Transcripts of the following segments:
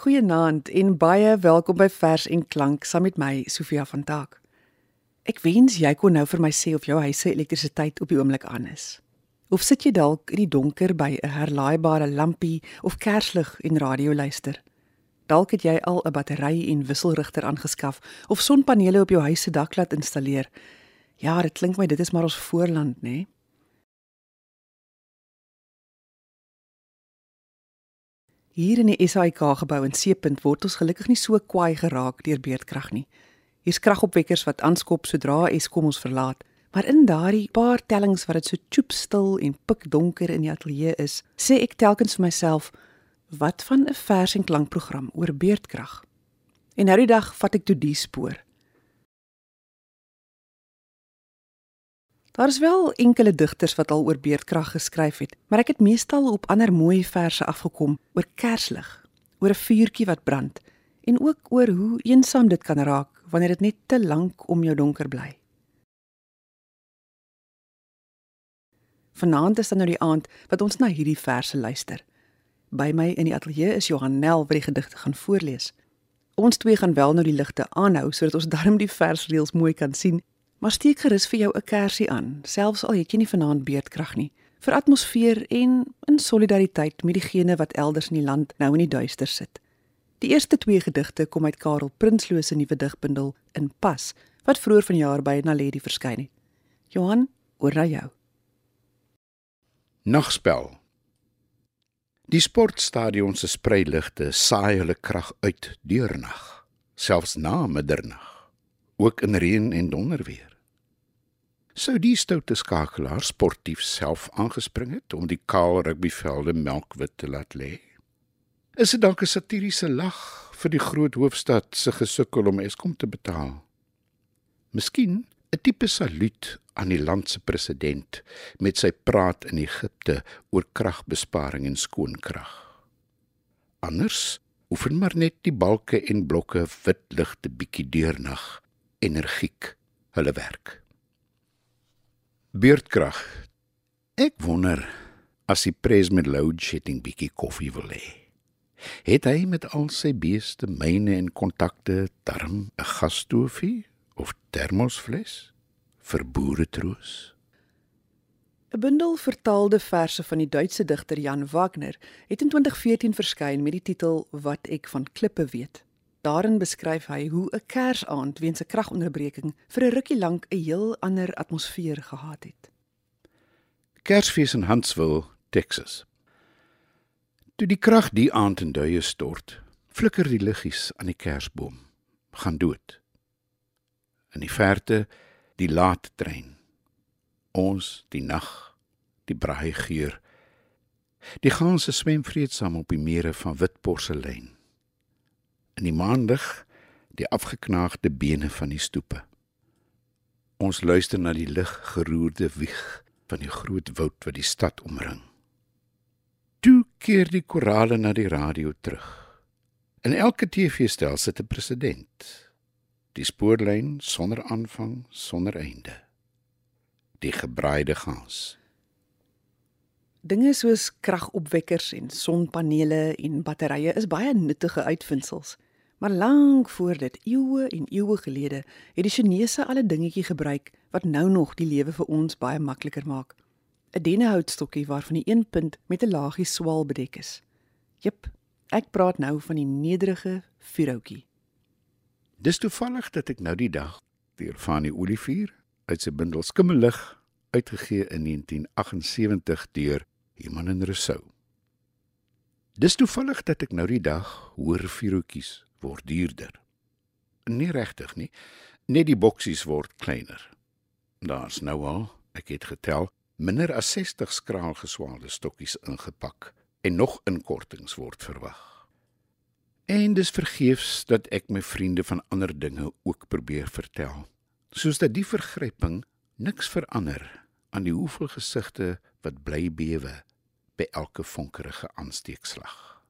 Goeienaand en baie welkom by Vers en Klank saam met my Sofia van Taak. Ek wens jy kon nou vir my sê of jou huis se elektrisiteit op die oomblik aan is. Of sit jy dalk in die donker by 'n herlaaibare lampie of kerslig en radio luister? Dalk het jy al 'n battery en wisselrigter aangeskaf of sonpanele op jou huis se dak laat installeer. Ja, dit klink my dit is maar ons voorland, né? Nee? Hier in die SAIK gebou in Seepunt word ons gelukkig nie so kwaai geraak deur beerdkrag nie. Hier's kragopwekkers wat aanskop sodra Eskom ons verlaat, maar in daardie paar tellings wat dit so choop stil en pikdonker in die ateljee is, sê ek telkens vir myself, wat van 'n vers en klankprogram oor beerdkrag. En nou die dag vat ek toe die spoor. Daar is wel enkele digters wat al oor beerdkrag geskryf het, maar ek het meestal op ander mooi verse afgekom oor kerslig, oor 'n vuurtjie wat brand en ook oor hoe eensaam dit kan raak wanneer dit net te lank om jou donker bly. Vanaand is dan nou die aand wat ons na hierdie verse luister. By my in die ateljee is Johan Nel wat die gedigte gaan voorlees. Ons twee gaan wel nou die ligte aanhou sodat ons darm die versreëls mooi kan sien Maar steek gerus vir jou 'n kersie aan, selfs al het jy nie vanaand beerdkrag nie, vir atmosfeer en in solidariteit met diegene wat elders in die land nou in die duister sit. Die eerste twee gedigte kom uit Karel Prinsloo se nuwe digbundel In Pas, wat vroeër vanjaar by Naledi verskyn het. Johan, oor na jou. Nagspel. Die sportstadion se sprei ligte saai hulle krag uit deurnag, selfs na middernag, ook in reën en donderweer sou die stoute skakelaar sportief self aangespring het om die kaal rugbyvelde melkwit te laat lê? Is dit dalk 'n satiriese lag vir die groot hoofstad se gesukkel om Eskom te betaal? Miskien 'n tipe saluut aan die land se president met sy praat in Egipte oor kragbesparing en skoonkrag. Anders oefen maar net die balke en blokke wit ligte bietjie deurnag energiek hulle werk. Beurtkrag. Ek wonder as die pres met load shedding bietjie koffie wil hê. Het hy met al sy beeste, myne en kontakte darm 'n gasstoofie of termosfles vir boere troos? 'n Bundel vertaalde verse van die Duitse digter Jan Wagner het in 2014 verskyn met die titel Wat ek van klippe weet. Daarin beskryf hy hoe 'n Kersaand weens 'n kragonderbreking vir 'n rukkie lank 'n heel ander atmosfeer gehad het. Kersfees in Huntsville, Texas. Toe die krag die aand in duie stort, flikker die liggies aan die kersboom, gaan dood. In die verte die laat trein. Ons die nag, die braai geur. Die ganse swem vreedsaam op die mere van wit porselein in die maanlig die afgeknaagde bene van die stoepe. Ons luister na die lig geroerde wieg van die groot woud wat die stad omring. Toe keer die korale na die radio terug. In elke TV-stel sit 'n president. Die spoorlyn sonder aanvang, sonder einde. Die gebraaide gans. Dinge soos kragopwekkers en sonpanele en batterye is baie nuttige uitvindsels. Maar lank voor dit, eeue en eeue gelede, het die Chinese al 'n dingetjie gebruik wat nou nog die lewe vir ons baie makliker maak. 'n Dennehoutstokkie waarvan die een punt met 'n laagie swaal bedek is. Jep, ek praat nou van die nederige vuurhoutjie. Dis toevallig dat ek nou die dag deur van die Olivier uit sy bundel Skimmelig uitgegee in 1978 deur Iman en Rousseau. Dis toevallig dat ek nou die dag hoor vuurhoutjies word duurder. Nie regtig nie. Net die boksies word kleiner. Daar's nou al, ek het getel, minder as 60 skraal geswaalde stokkies ingepak en nog inkortings word verwag. En dis vergeefs dat ek my vriende van ander dinge ook probeer vertel. Soos dat die vergryping niks verander aan die hoeveel gesigte wat bly bewe by elke vonkerige aansteekslag.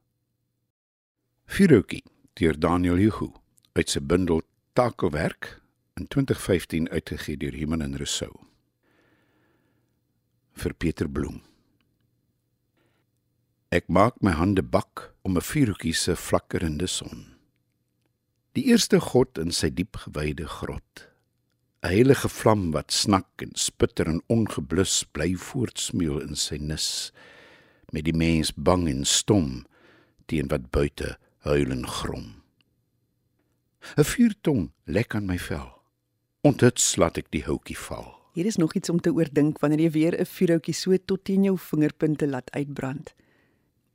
Firoki deur Daniel Hugo uit sy bundel Takelwerk in 2015 uitgegee deur Iman en Rousseau. vir Pieter Bloem. Ek maak my hande bak om 'n vuurtjie se flakkerende son. Die eerste god in sy diep gewyde grot. 'n Heilige vlam wat snak en spitter en ongeblus bly voortsmeul in sy nis met die mens bang en stom teen wat buite huil en grom. 'n Vuurtong lek aan my vel. Onthuts laat ek die houtjie val. Hier is nog iets om te oordink wanneer jy weer 'n vuurhoutjie so tot teen jou vingerpunte laat uitbrand.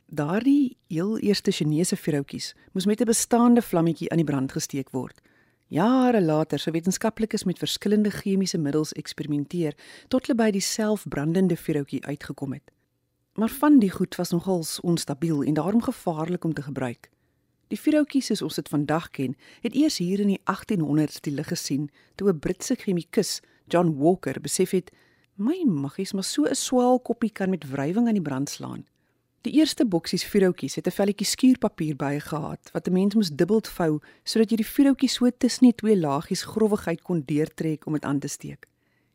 Daardie heel eerste Chinese vuurhoutjies moes met 'n bestaande vlammetjie aan die brand gesteek word. Jare later sou wetenskaplikes met verskillende chemiese middels eksperimenteer tot hulle by die selfbrandende vuurhoutjie uitgekom het. Maar van die goed was nogals onstabiel en daarom gevaarlik om te gebruik. Die vuurhoutjies soos ons dit vandag ken, het eers hier in die 1800s die lig gesien toe 'n Britse chemikus, John Walker, besef het: "My maggies, maar so 'n swaal koppie kan met wrywing aan die brand slaan." Die eerste boksies vuurhoutjies het 'n velletjie skuurpapier by gehad wat 'n mens moes dubbel vou sodat jy die vuurhoutjie so tussen die twee laagies growwigheid kon deurtrek om dit aan te steek.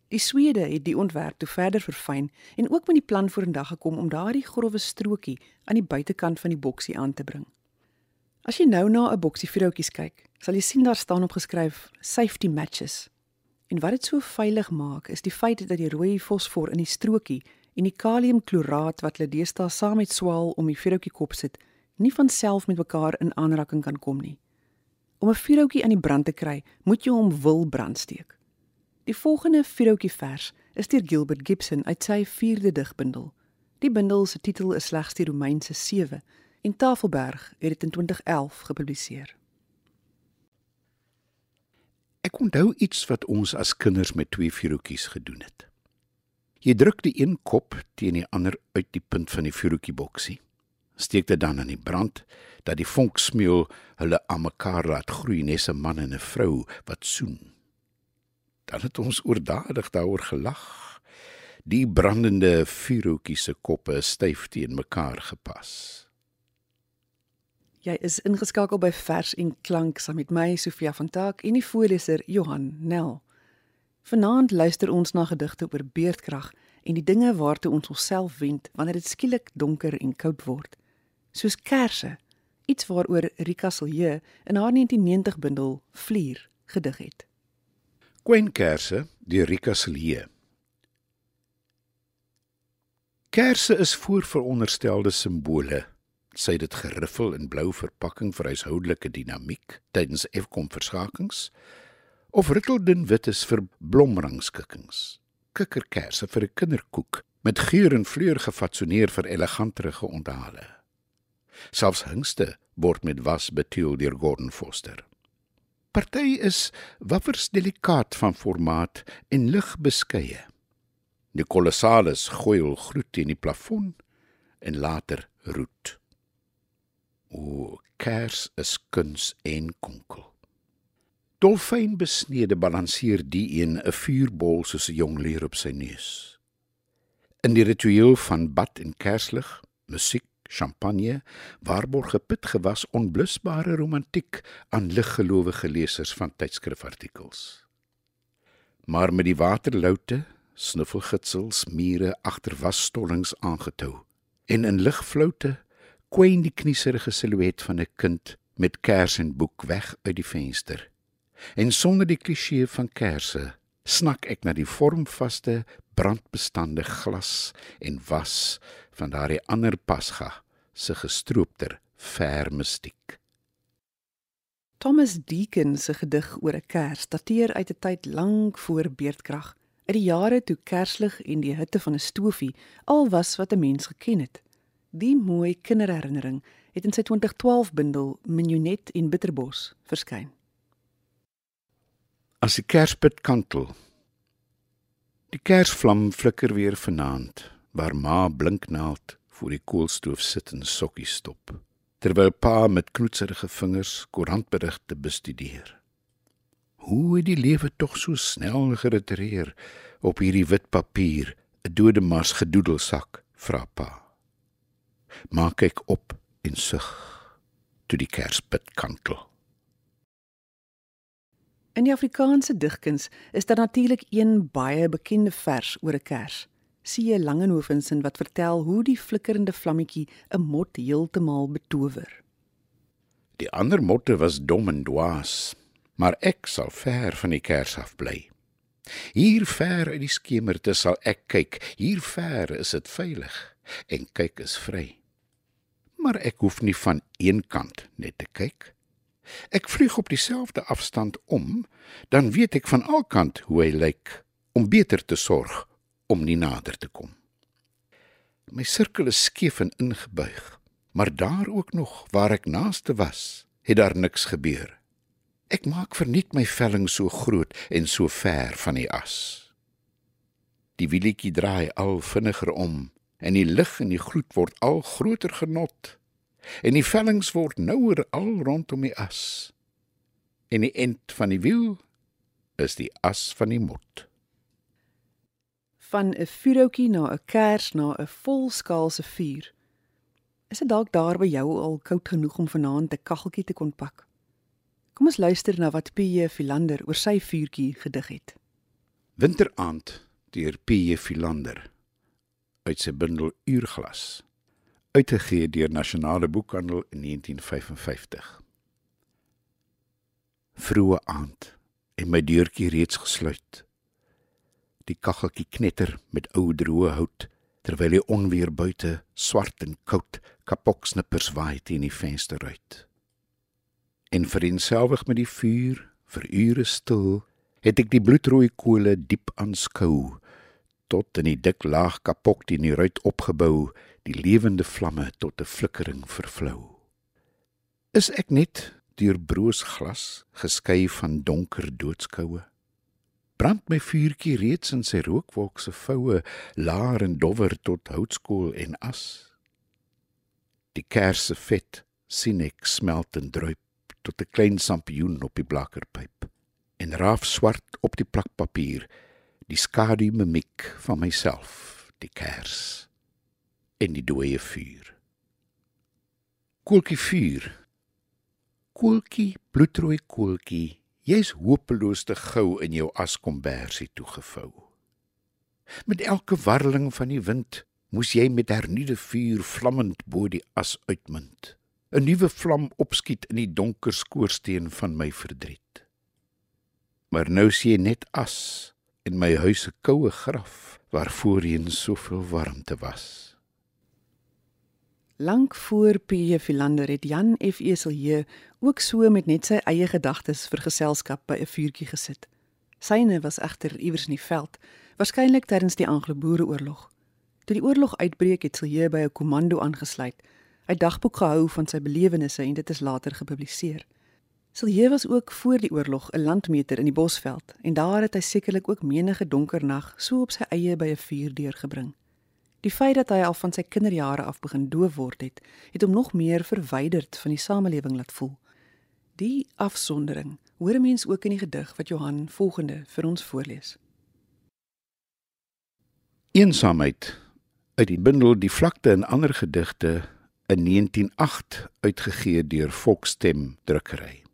Die Swede het die ontwerp toe verder verfyn en ook met die plan vorendag gekom om daardie growwe strokie aan die buitekant van die boksie aan te bring. As jy nou na 'n boksie vuurhoutjies kyk, sal jy sien daar staan opgeskryf safety matches. En wat dit so veilig maak, is die feit dat die rooi fosfor in die strokie en die kaliumkloraat wat hulle deesdae saam met swaal om die vuurhoutjie kop sit, nie van self met mekaar in aanraking kan kom nie. Om 'n vuurhoutjie aan die brand te kry, moet jy hom wil brandsteek. Die volgende vuurhoutjie vers is deur Gilbert Gibson uit sy 4de digbundel. Die bundel se titel is slegs die Romeinse 7 en Tafelberg het dit in 2011 gepubliseer. Ek onthou iets wat ons as kinders met twee vuurhoutjies gedoen het. Jy druk die een kop teen die ander uit die punt van die vuurhoutjie boksie. Steek dit dan aan die brand dat die vonksmeul hulle aan mekaar laat groei nes 'n man en 'n vrou wat soen. Dan het ons oordadig daaroor gelag. Die brandende vuurhoutjie se koppe styf teen mekaar gepas. Jy is ingeskakel by Vers en Klank saam met my Sofia van Taak en die voorleser Johan Nel. Vanaand luister ons na gedigte oor beerdkrag en die dinge waartoe ons onsself wend wanneer dit skielik donker en koud word. Soos kersse, iets waaroor Rika Silje in haar 1990 bundel Vlier gedig het. Quenkerse deur Rika Silje. Kerse is voorveronderstelde simbole. Sy het dit geriffel in blou verpakking vir huishoudelike dinamiek tydens Fkom verskakings of ritteldun wit is vir blomrangskikkings. Kikkerkersse vir 'n kinderkoek met geur en vleur gefatsoeneer vir eleganterige onthale. Selfs hingste word met was betuil deur Gordon Foster. Party is waffers delikaat van formaat en lig beskeie. Die kolossales goeil groet teen die plafon en later roet. Kers is kuns en konkel. Dolfyn besnede balanseer die een 'n vuurbol soos 'n jong leer op sy neus. In die ritueel van bad en kerslig, musiek, champagne, waarborg gepit gewas onblusbare romantiek aan liggelowige lesers van tydskrifartikels. Maar met die waterloute, snuffelgitsels, mure agter wasstollings aangetou en in ligfloute kwyn die knieserige silhouet van 'n kind met kers en boek weg uit die venster En sonder die klisee van kersse snak ek na die vormvaste brandbestande glas en was van daardie ander pasga se gestroopter ver mystiek. Thomas Deacon se gedig oor 'n kers dateer uit 'n tyd lank voor beerdkrag, uit die jare toe kerslig en die hitte van 'n stofie al was wat 'n mens geken het. Die mooi kinderherinnering het in sy 2012 bundel Minuet in Bitterbos verskyn. As die kerspit kantel. Die kersvlam flikker weer vanaand waar ma blinknaald voor die koolstoof sit en sokkies stop terwyl pa met knoetserige vingers koerantberigte bestudeer. Hoe het die lewe tog so snel geretreer op hierdie wit papier, 'n dode mars gedoedelsak, vra pa. Maak ek op en sug toe die kerspit kantel. In die Afrikaanse digkuns is daar natuurlik een baie bekende vers oor 'n kers. C. Langehoven wat vertel hoe die flikkerende vlammetjie 'n mot heeltemal betower. Die ander motte was dom en dwaas, maar ek sal ver van die kers af bly. Hier ver uit die skemerte sal ek kyk. Hier ver is dit veilig en kyk is vry. Maar ek hoef nie van een kant net te kyk. Ek vlieg op dieselfde afstand om, dan weet ek van alkant hoe hy lyk om beter te sorg om nie nader te kom. My sirkel is skief en ingebuig, maar daar ook nog waar ek naaste was, het daar niks gebeur. Ek maak verniet my velling so groot en so ver van die as. Die wielietjie draai al vinniger om en die lig en die gloed word al groter genot. En die vellings word nouer al rondom die as. En die end van die wiel is die as van die mot van 'n vuurhoutjie na 'n kers na 'n volskaalse vuur. Is dit dalk daar by jou al koud genoeg om vanaand 'n kaggeltjie te kon pak? Kom ons luister na wat P.J. Philander oor sy vuurtjie gedig het. Winteraand deur P.J. Philander uit sy bundel Uurglas uitgegee deur Nasionale Boekhandel in 1955. Vroeë aand en my deurtjie reeds gesluit die kaggeltjie knetter met ou droë hout terwyl die onweer buite swart en koud kapoksnippers waai teen die vensterruit. En vereenselwig met die vuur, vir ure stil, het ek die bloedrooi kole diep aanskou tot in die dik laag kapok die ruit opgebou, die lewende vlamme tot 'n flikkering vervlou. Is ek net deur broos glas geskei van donker doodskoue? brand my vuurtjie reeds in sy rookwolk se voue laar en dowwer tot houtskool en as die kersse vet sien ek smelt en druip tot 'n klein sampioen op die blakkerpyp en raaf swart op die plakpapier die skadu mimiek van myself die kers en die dooie vuur koeltjie vuur koeltjie bloedrooi koeltjie Jy's hopeloos te gou in jou askombersie toegevou. Met elke warreling van die wind moes jy met hernuide vuur vlammend bo die as uitmunt. 'n Nuwe vlam opskiet in die donker skoorsteen van my verdriet. Maar nou sien jy net as in my huis se koue graf waar voorheen soveel warmte was. Lank voor P.J. Philander het Jan F. Eselje ook so met net sy eie gedagtes vir geselskap by 'n vuurtjie gesit. Syne was egter iewers in die veld, waarskynlik tydens die Anglo-Boereoorlog. Toe die oorlog uitbreek, het Silje by 'n komando aangesluit. Hy dagboek gehou van sy belewennisse en dit is later gepubliseer. Silje was ook voor die oorlog 'n landmeter in die Bosveld en daar het hy sekerlik ook menige donker nag so op sy eie by 'n vuur deurgebring. Die feit dat hy al van sy kinderjare af begin doof word het, het hom nog meer verwyderd van die samelewing laat voel. Die afsondering hoor 'n mens ook in die gedig wat Johan volgende vir ons voorlees. Eensaamheid uit die bundel Die vlakte en ander gedigte in 1908 uitgegee deur Volksstem drukkery.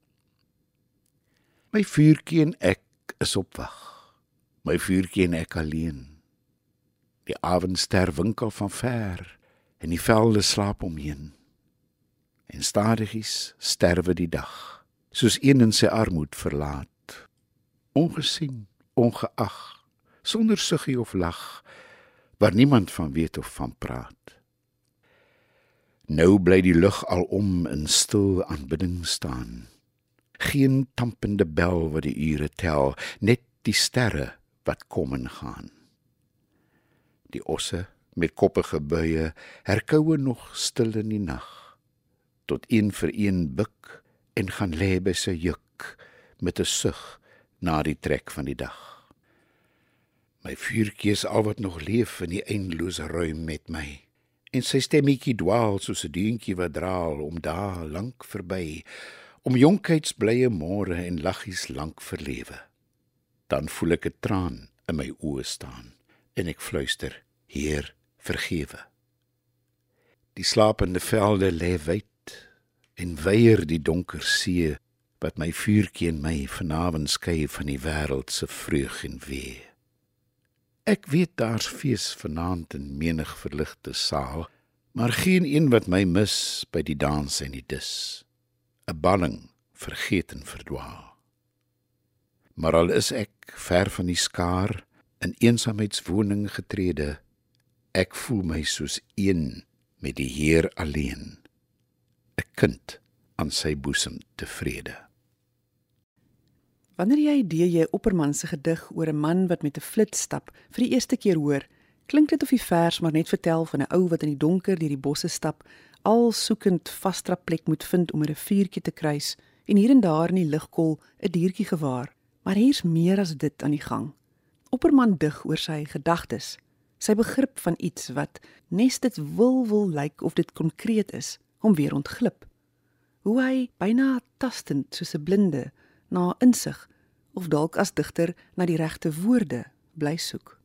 My vuurtjie en ek is op wag. My vuurtjie en ek alleen. Die avondster winkel van ver en die velde slaap omheen. En stadigies sterwe die dag, soos een in sy armoed verlaat. Ongesien, ongeag, sonder suggie of lag, waar niemand van weet of van praat. Nou bly die lug alom in stil aanbidding staan. Geen tampende bel wat die ure tel, net die sterre wat kom en gaan. Die osse met koppige buie herkoue nog stil in die nag tot een vir een buk en gaan lê by sy juk met 'n sug na die trek van die dag. My vuurtjie is al wat nog leef in die eindelose ruim met my en sy stemmetjie dwaal soos 'n deentjie wat draal om daar lank verby om jonkheidsblye môre en laggies lank verlewe dan voel ek 'n traan in my oë staan en ek fluister Heer, vergewe. Die slapende velde lê wyd en weier die donker see wat my vuurtjie en my vanaand skei van die wêreld se vreug en wee. Ek weet daar's fees vanaand in menig verligte saal, maar geen een wat my mis by die dans en die dis. 'n Balling vergeet en verdwaal. Maar al is ek ver van die skaar in eensaamheidswoning getrede, ek voel my soos een met die Heer alleen. 'n Kind aan sy boesem tevrede. Wanneer jy D.J. Opperman se gedig oor 'n man wat met 'n flits stap vir die eerste keer hoor, klink dit of die vers maar net vertel van 'n ou wat in die donker deur die bosse stap, al soekend vasstra plek moet vind om 'n riviertjie te kruis en hier en daar in die ligkol 'n diertjie gewaar. Maar hier's meer as dit aan die gang. Opperman dig oor sy gedagtes, sy begrip van iets wat nes dit wil wil lyk of dit konkreet is, hom weer ontglip. Hoe hy byna tastend soos 'n blinde na insig of dalk as digter na die regte woorde bly soek.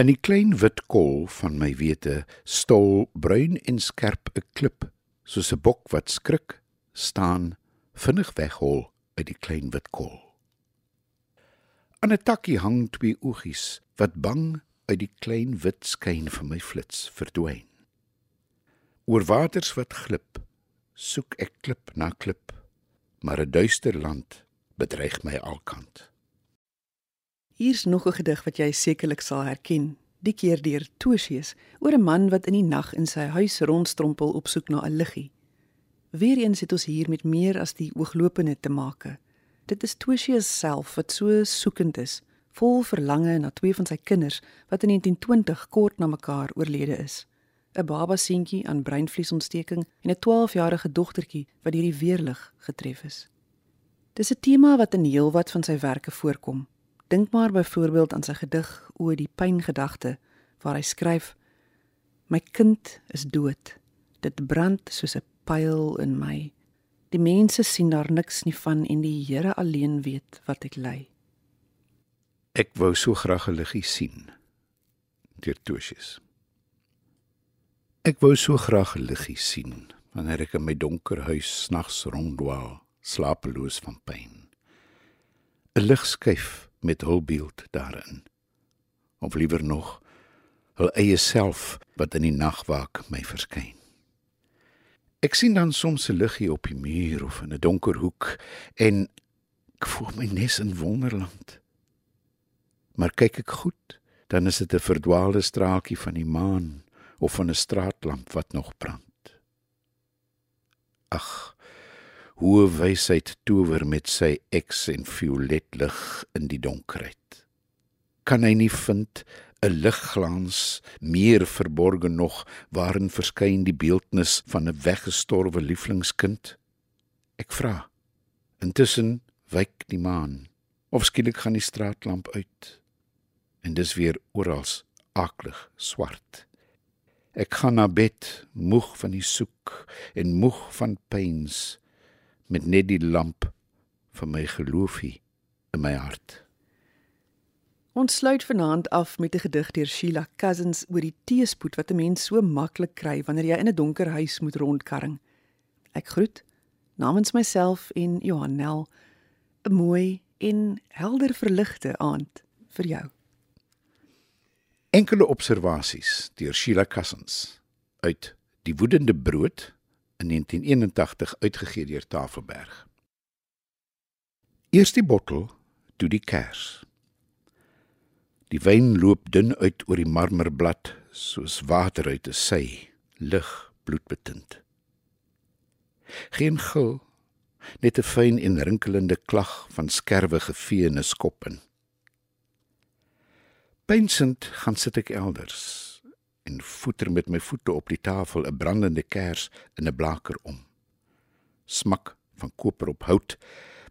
In die klein wit kol van my wete stol bruin en skerp 'n klip soos 'n bok wat skrik staan vinnig weghol uit die klein wit kol. Aan 'n takkie hang twee oogies wat bang uit die klein wit skyn van my flits verdwyn. Oor waters wat glip, soek ek klip na klip maar 'n duister land bedreig my alkant. Hier's nog 'n gedig wat jy sekerlik sal herken, die keer deur Tosius oor 'n man wat in die nag in sy huis rondstrompel op soek na 'n liggie. Weereens het ons hier met meer as die ooglopende te make. Dit is Tosius self wat so soekend is, vol verlange na twee van sy kinders wat in 1920 kort na mekaar oorlede is. 'n baba seentjie aan breinvliesontsteking en 'n 12-jarige dogtertjie wat deur die weerlig getref is. Dis 'n tema wat in heelwat van sy werke voorkom. Dink maar byvoorbeeld aan sy gedig oor die pyngedagte waar hy skryf: My kind is dood. Dit brand soos 'n pyl in my. Die mense sien daar niks nie van en die Here alleen weet wat ek ly. Ek wou so graag 'n liggie sien. Deur Tosius. Ek wou so graag 'n liggie sien wanneer ek in my donker huis snags ronddwaal, slapeloos van pyn. 'n Lig skuif met hul beeld daarin. Of liewer nog, hul eie self wat in die nagwaak my verskyn. Ek sien dan soms 'n liggie op die muur of in 'n donker hoek en ek voel my nes in wonderland. Maar kyk ek goed, dan is dit 'n verdwaalde straaltjie van die maan of van 'n straatlamp wat nog brand. Hoe wysheid tower met sy eks en violet lig in die donkerheid. Kan hy nie vind 'n ligglans meer verborge nog waarin verskyn die beeldnis van 'n weggestorwe lieflingskind? Ek vra. Intussen wyk die maan of skielik gaan die straatlamp uit en dis weer oral aklig swart. Ek gaan na bed, moeg van die soek en moeg van pyns met net die lamp van my geloofie in my hart. Ons sluit vanaand af met 'n gedig deur Sheila Cousins oor die teespoed wat 'n mens so maklik kry wanneer jy in 'n donker huis moet rondkarring. Ek groet namens myself en Johanel 'n mooi en helder verligte aand vir jou. Enkele observasies deur Sheila Cousins uit Die woedende brood in 1981 uitgegee deur Tafelberg. Eers die bottel, toe die kers. Die wyn loop dun uit oor die marmerblad soos water uit 'n sy, lig bloedbetint. Geen gil, net 'n fyn en rinkelende klag van skerwe gevee in 'n skop in. Pensend gaan sit ek elders en voeter met my voete op die tafel 'n brandende kers in 'n blaker om. Smak van koper op hout,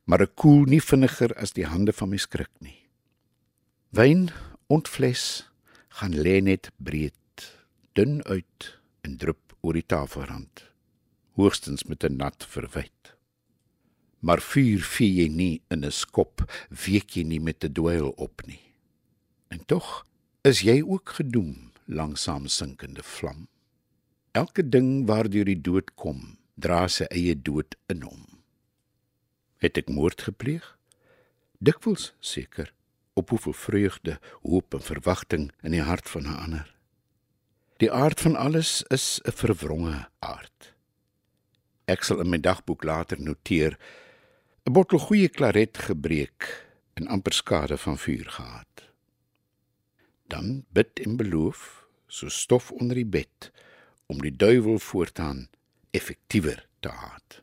maar ek koel nie vinniger as die hande van my skrik nie. Wyn ontfles gaan lê net breed, dun uit en drup oor die tafelrand, hoogstens met 'n nat verwyt. Maar vuur vee jy nie in 'n skop, week jy nie met 'n dweil op nie. En tog is jy ook gedoem, langsaam sinkende vlam. Elke ding waardeur die dood kom, dra sy eie dood in hom. Het ek moord gepleeg? Dikwels seker op hoeveel vreugde, hoop en verwagting in die hart van 'n ander. Die aard van alles is 'n verwronge aard. Ek sal in my dagboek later noteer 'n bottel goeie klaret gebreek en amper skade van vuur gehad. Dan bid en beloof so stof onder die bed om die duiwel voortaan effektiewer te haat.